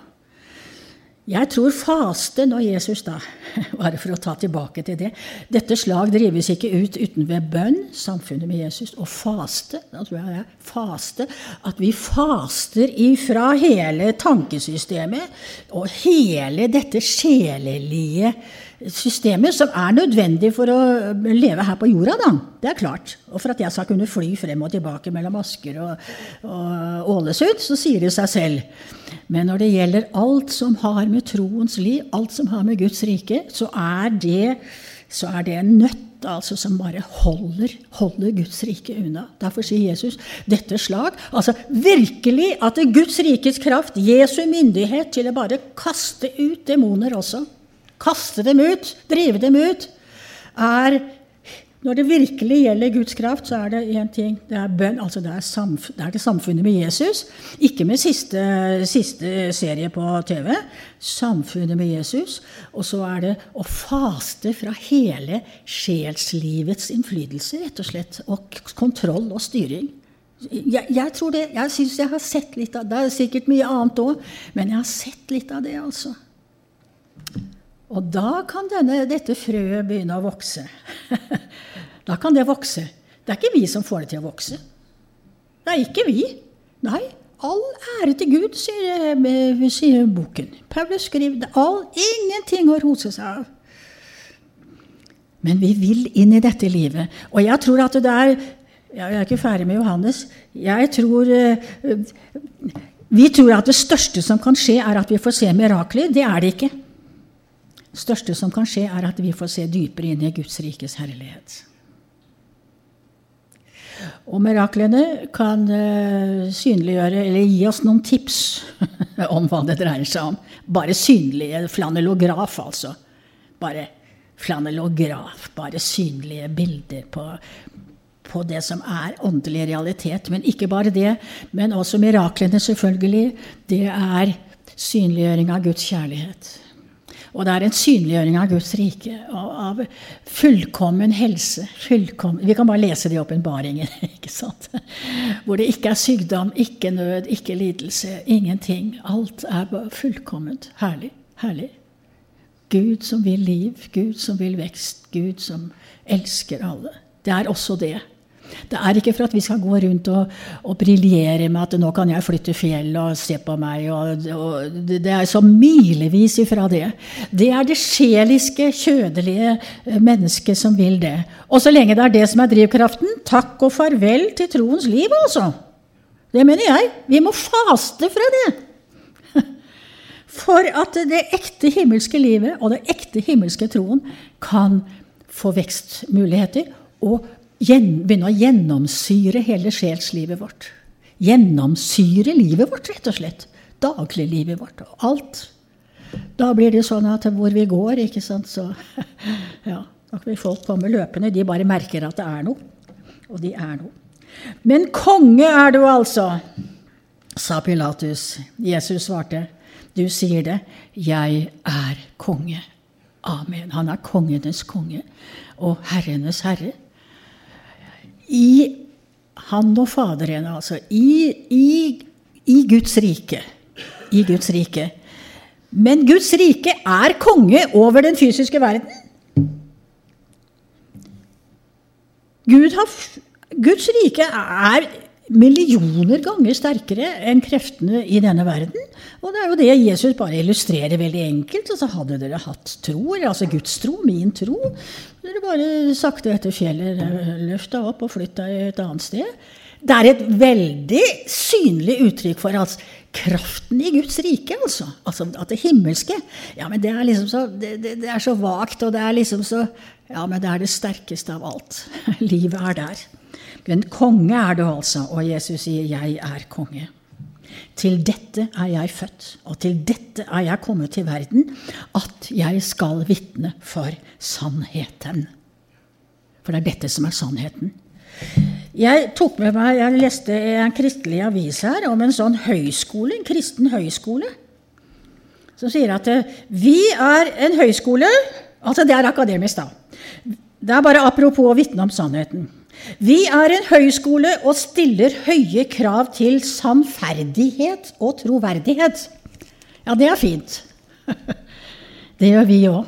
Jeg tror faste når Jesus da, [laughs] bare for å ta tilbake til det Dette slag drives ikke ut uten ved bønn, samfunnet med Jesus. Og faste, da tror jeg det er faste, at vi faster ifra hele tankesystemet og hele dette sjelelige systemet som er nødvendig for å leve her på jorda, da. Det er klart. Og for at jeg skal kunne fly frem og tilbake mellom Asker og, og Ålesund, så sier det seg selv. Men når det gjelder alt som har med troens liv, alt som har med Guds rike, så er det, så er det en nøtt altså, som bare holder, holder, Guds rike unna. Derfor sier Jesus dette slag. Altså virkelig at det Guds rikes kraft, Jesu myndighet til å bare kaste ut demoner også, kaste dem ut, drive dem ut, er når det virkelig gjelder Guds kraft, så er det én ting. Det er bønn. altså det er, samf det er, det samfunnet med Jesus. Ikke med siste, siste, serie på TV. Samfunnet med Jesus. Og så er det å faste fra hele sjelslivets innflytelse, rett og slett. Og kontroll og styring. Jeg, jeg tror det, jeg syns jeg har sett litt av det. Det er sikkert mye annet òg, men jeg har sett litt av det, altså. Og da kan denne, dette frøet begynne å vokse. [laughs] da kan det vokse. Det er ikke vi som får det til å vokse. Det er ikke vi. Nei. All ære til Gud, sier, sier boken. Paulus skriver all, ingenting å rose seg av. Men vi vil inn i dette livet. Og jeg tror at det er Jeg er ikke ferdig med Johannes. Jeg tror eh, Vi tror at det største som kan skje, er at vi får se mirakler. Det er det ikke Det største som kan skje, er at vi får se dypere inn i Guds rikes herlighet. Og miraklene kan uh, synliggjøre, eller gi oss noen tips [laughs] om hva det dreier seg om. Bare synlige flanellograf, altså. Bare flanellograf. Bare synlige bilder på, på det som er åndelig realitet. Men ikke bare det, men også miraklene, selvfølgelig. Det er synliggjøring av Guds kjærlighet. Og det er en synliggjøring av Guds rike, av fullkommen helse. Fullkommen. Vi kan bare lese det i åpenbaringen? [laughs] Hvor det ikke er sykdom, ikke nød, ikke lidelse, ingenting. Alt er fullkomment. Herlig. Herlig. Gud som vil liv, Gud som vil vekst, Gud som elsker alle. Det er også det. Det er ikke for at vi skal gå rundt og, og briljere med at nå kan jeg flytte fjell og se på meg. Og, og, det er så milevis ifra det. Det er det sjeliske, kjødelige eh, mennesket som vil det. Og så lenge det er det som er drivkraften, takk og farvel til troens liv, altså. Det mener jeg. Vi må faste fra det. [laughs] For at det ekte himmelske livet og det ekte himmelske troen kan få vekstmuligheter. og begynne å gjennomsyre hele sjelslivet vårt. Gjennomsyre livet vårt, rett og slett. Dagliglivet vårt. og Alt. Da blir det sånn at hvor vi går, ikke sant, så [laughs] ja, Da vil folk komme løpende. De bare merker at det er noe. Og de er noe. Men konge er du altså, sa Pilatus. Jesus svarte, du sier det, jeg er konge. Amen. Han er kongenes konge og herrenes herre i han og Faderen, altså. I, i, I, Guds rike. I Guds rike. Men Guds rike er konge over den fysiske verden. Gud har, Guds rike er millioner ganger sterkere enn kreftene i denne verden. Og det er jo det Jesus bare illustrerer veldig enkelt. Altså hadde dere hatt tro, altså Guds tro, min tro, dere bare sakte etter fjellet løfta opp og flytta et annet sted. Det er et veldig synlig uttrykk for altså, kraften i Guds rike, altså. altså. At det himmelske Ja, men det er liksom så det, det, det er så vagt, og det er liksom så Ja, men det er det sterkeste av alt. [laughs] Livet er der. Men konge er du altså, og Jesus sier 'jeg er konge'. Til dette er jeg født, og til dette er jeg kommet til verden, at jeg skal vitne for sannheten. For det er dette som er sannheten. Jeg tok med meg, jeg leste en kristelig avis her om en sånn høyskole, en kristen høyskole, som sier at vi er en høyskole Altså, det er akademisk, da. Det er bare apropos å vitne om sannheten. Vi er en høyskole og stiller høye krav til sannferdighet og troverdighet. Ja, det er fint. [laughs] Det gjør vi òg.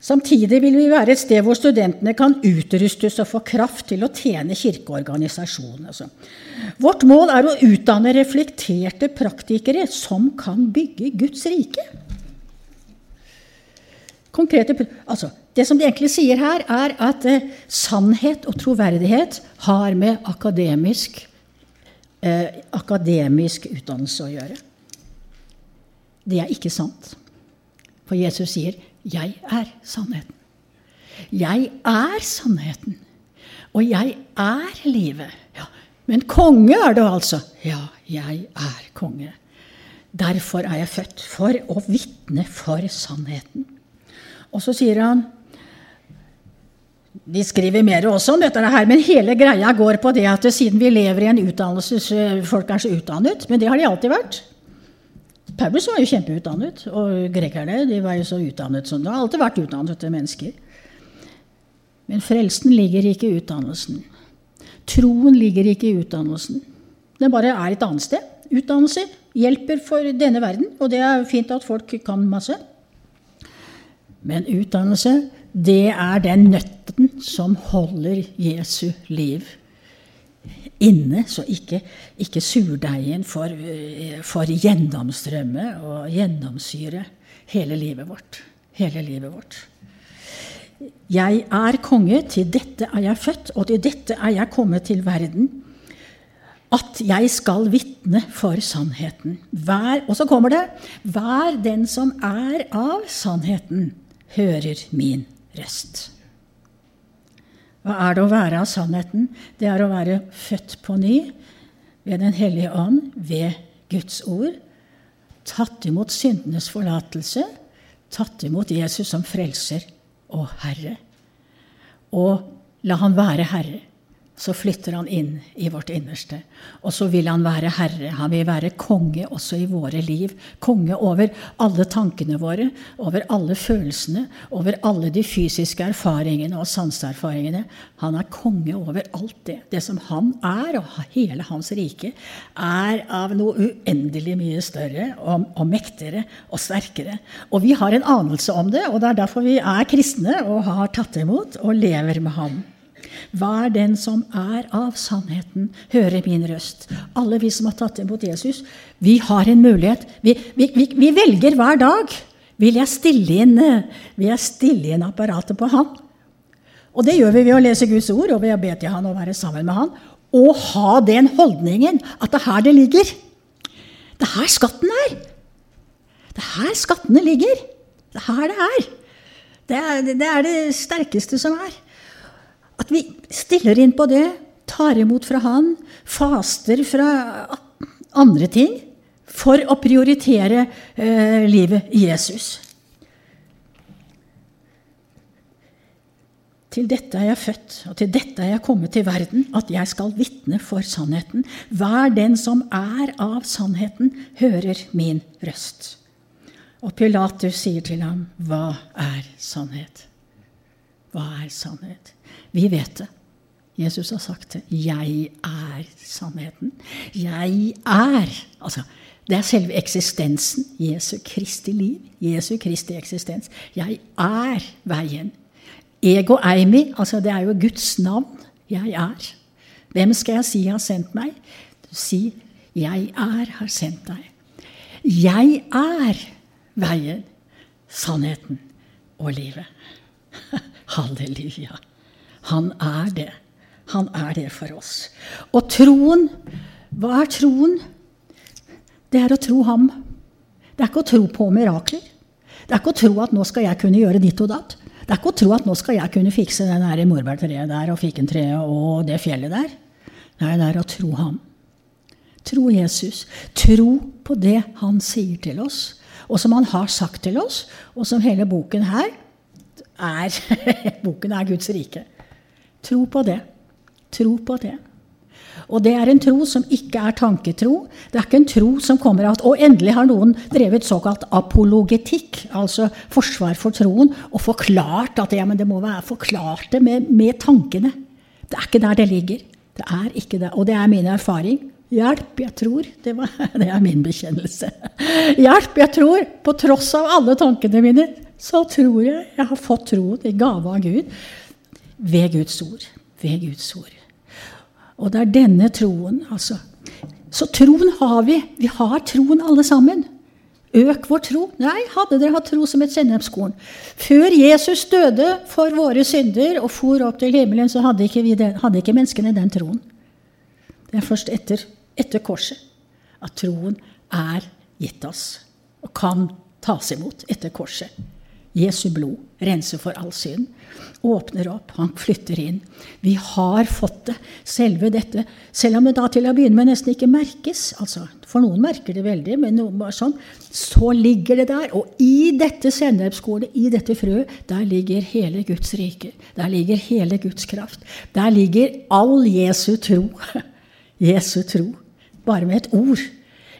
Samtidig vil vi være et sted hvor studentene kan utrustes og få kraft til å tjene kirkeorganisasjonen. Altså. Vårt mål er å utdanne reflekterte praktikere som kan bygge Guds rike. Konkrete, altså, det som de egentlig sier her, er at eh, sannhet og troverdighet har med akademisk, eh, akademisk utdannelse å gjøre. Det er ikke sant. For Jesus sier 'Jeg er sannheten'. Jeg er sannheten. Og jeg er livet. Ja, men konge er du altså. Ja, jeg er konge. Derfor er jeg født. For å vitne for sannheten. Og så sier han De skriver mer også om dette her, men hele greia går på det at siden vi lever i en utdannelse Folk er så utdannet, men det har de alltid vært. Paulus var jo kjempeutdannet, og grekerne de var jo så utdannet som Det har alltid vært utdannede mennesker. Men frelsen ligger ikke i utdannelsen. Troen ligger ikke i utdannelsen. Den bare er et annet sted. Utdannelse hjelper for denne verden, og det er fint at folk kan masse. Men utdannelse, det er den nøtten som holder Jesu liv inne, så ikke, ikke surdeigen får, får gjennomstrømme og gjennomsyre hele livet vårt. Hele livet vårt. Jeg er konge, til dette er jeg født, og til dette er jeg kommet til verden. At jeg skal vitne for sannheten. Vær, og så kommer det Vær den som er av sannheten hører min røst. Hva er det å være av sannheten? Det er å være født på ny ved Den hellige ånd, ved Guds ord. Tatt imot syndenes forlatelse. Tatt imot Jesus som frelser og Herre. Og la Han være Herre så flytter han inn i vårt innerste. Og så vil han være herre. Han vil være konge også i våre liv. Konge over alle tankene våre, over alle følelsene, over alle de fysiske erfaringene og sanseerfaringene. Han er konge over alt det. Det som han er, og hele hans rike, er av noe uendelig mye større og, og mektigere og sterkere. Og vi har en anelse om det, og det er derfor vi er kristne og har tatt imot og lever med ham. Hver den som er av sannheten, hører min røst. Alle vi som har tatt imot Jesus, vi har en mulighet. Vi, vi, vi, vi velger hver dag. Vil jeg, stille inn, vil jeg stille inn apparatet på Han? Og det gjør vi ved å lese Guds ord og ved å be til Han og være sammen med Han. Og ha den holdningen at det er her det ligger. Det er her skatten er. Det er her skattene ligger. Det er her det er. Det er det, er det sterkeste som er. At vi stiller inn på det, tar imot fra Han, faster fra andre ting for å prioritere eh, livet i Jesus. Til dette er jeg født, og til dette er jeg kommet til verden, at jeg skal vitne for sannheten. Hver den som er av sannheten, hører min røst. Og Pilatus sier til ham, Hva er sannhet? Hva er sannhet? Vi vet det. Jesus har sagt det. 'Jeg er sannheten'. Jeg er altså, Det er selve eksistensen. Jesu Kristi liv. Jesu Kristi eksistens. Jeg er veien. Ego eimi, altså det er jo Guds navn. Jeg er. Hvem skal jeg si har sendt meg? Si 'Jeg er har sendt deg'. Jeg er veien, sannheten og livet. [laughs] Halleluja. Han er det. Han er det for oss. Og troen, hva er troen? Det er å tro ham. Det er ikke å tro på mirakler. Det er ikke å tro at nå skal jeg kunne gjøre ditt og datt. Det er ikke å tro at nå skal jeg kunne fikse det der morbærtreet der og fikentreet og det fjellet der. Nei, det er å tro ham. Tro Jesus. Tro på det han sier til oss, og som han har sagt til oss, og som hele boken her er [laughs] Boken er Guds rike. Tro på det. Tro på det. Og det er en tro som ikke er tanketro. Det er ikke en tro som kommer av at Og endelig har noen drevet såkalt apologetikk, altså forsvar for troen, og forklart at ja, det må være forklart det med, med tankene. Det er ikke der det ligger. Det er ikke det. Og det er min erfaring. Hjelp, jeg tror. Det, var, [laughs] det, er min bekjennelse. Hjelp, jeg tror. På tross av alle tankene mine, så tror jeg jeg har fått troen i gave av Gud ved Guds ord. Ved Guds ord. Og det er denne troen, altså. Så troen har vi. Vi har troen alle sammen. Øk vår tro. Nei, hadde dere hatt tro som et sennepskorn. Før Jesus døde for våre synder og for opp til himmelen, så hadde ikke, den, hadde ikke menneskene den troen. Det er først etter, etter korset at troen er gitt oss og kan tas imot etter korset. Jesu blod renser for all synd. Åpner opp, han flytter inn. Vi har fått det. Selve dette, selv om det da til å begynne med nesten ikke merkes, altså, for noen merker det veldig, men noen bare sånn, så ligger det der. Og i dette sennepskornet, i dette frøet, der ligger hele Guds rike. Der ligger hele Guds kraft. Der ligger all Jesu tro. [laughs] Jesu tro. Bare med et ord.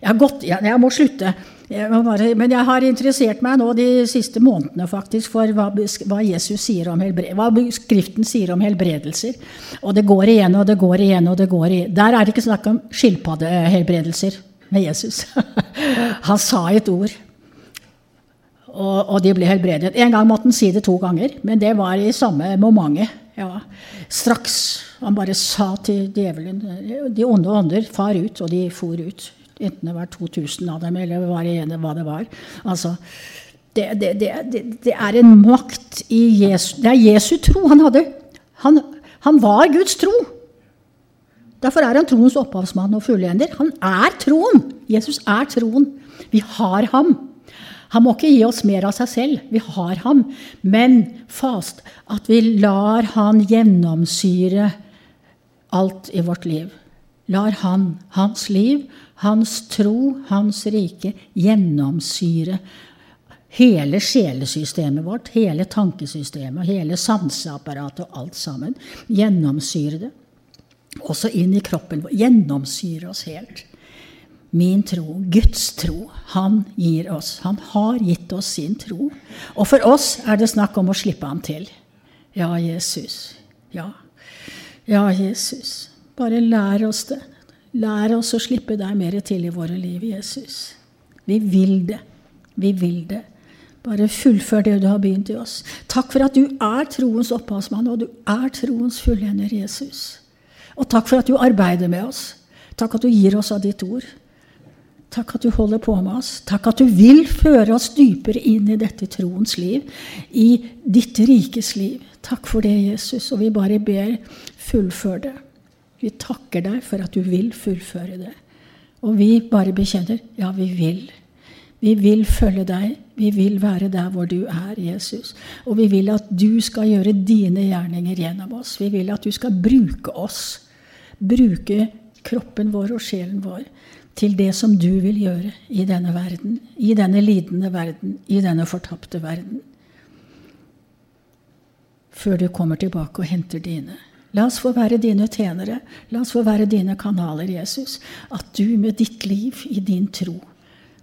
Jeg, gått, jeg, jeg må slutte. Jeg bare, men jeg har interessert meg nå de siste månedene faktisk for hva, hva, Jesus sier om hva Skriften sier om helbredelser. Og det går igjen og det går igjen. og det går igjen. Der er det ikke snakk om skilpaddehelbredelser med Jesus. [laughs] Han sa et ord, og, og, de ble helbredet. En gang måtte han si det to ganger, men det var i samme momentet. Ja. Straks han bare sa til djevelen De onde ånder, far ut, og de for ut. Enten det var 2000 av dem, eller hva det var. Altså, det, det, det, det, er en makt i Jesu Det er Jesu tro han hadde. Han, han var Guds tro. Derfor er han troens opphavsmann og fullender. Han er troen. Jesus er troen. Vi har ham. Han må ikke gi oss mer av seg selv. Vi har ham. Men fast at vi lar han gjennomsyre alt i vårt liv. Lar han, hans liv, hans tro, hans rike, gjennomsyre hele sjelesystemet vårt, hele tankesystemet, hele sanseapparatet og alt sammen. Gjennomsyre det. Også inn i kroppen vår. Gjennomsyre oss helt. Min tro, Guds tro, han gir oss. Han har gitt oss sin tro. Og for oss er det snakk om å slippe ham til. Ja, Jesus. Ja. Ja, Jesus. Bare lær oss det. Lær oss å slippe deg mer til i våre liv, Jesus. Vi vil det. Vi vil det. Bare fullfør det du har begynt i oss. Takk for at du er troens opphavsmann, og du er troens fullender, Jesus. Og takk for at du arbeider med oss. Takk at du gir oss av ditt ord. Takk at du holder på med oss. Takk at du vil føre oss dypere inn i dette troens liv, i ditt rikes liv. Takk for det, Jesus, og vi bare ber, fullfør det. Vi takker deg for at du vil fullføre det. Og vi bare bekjenner ja, vi vil. Vi vil følge deg. Vi vil være der hvor du er, Jesus. Og vi vil at du skal gjøre dine gjerninger gjennom oss. Vi vil at du skal bruke oss. Bruke kroppen vår og sjelen vår til det som du vil gjøre i denne verden. I denne lidende verden. I denne fortapte verden. Før du kommer tilbake og henter dine. La oss få være dine tjenere. La oss få være dine kanaler, Jesus. At du med ditt liv i din tro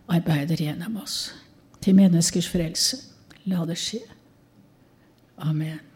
arbeider gjennom oss. Til menneskers frelse. La det skje. Amen.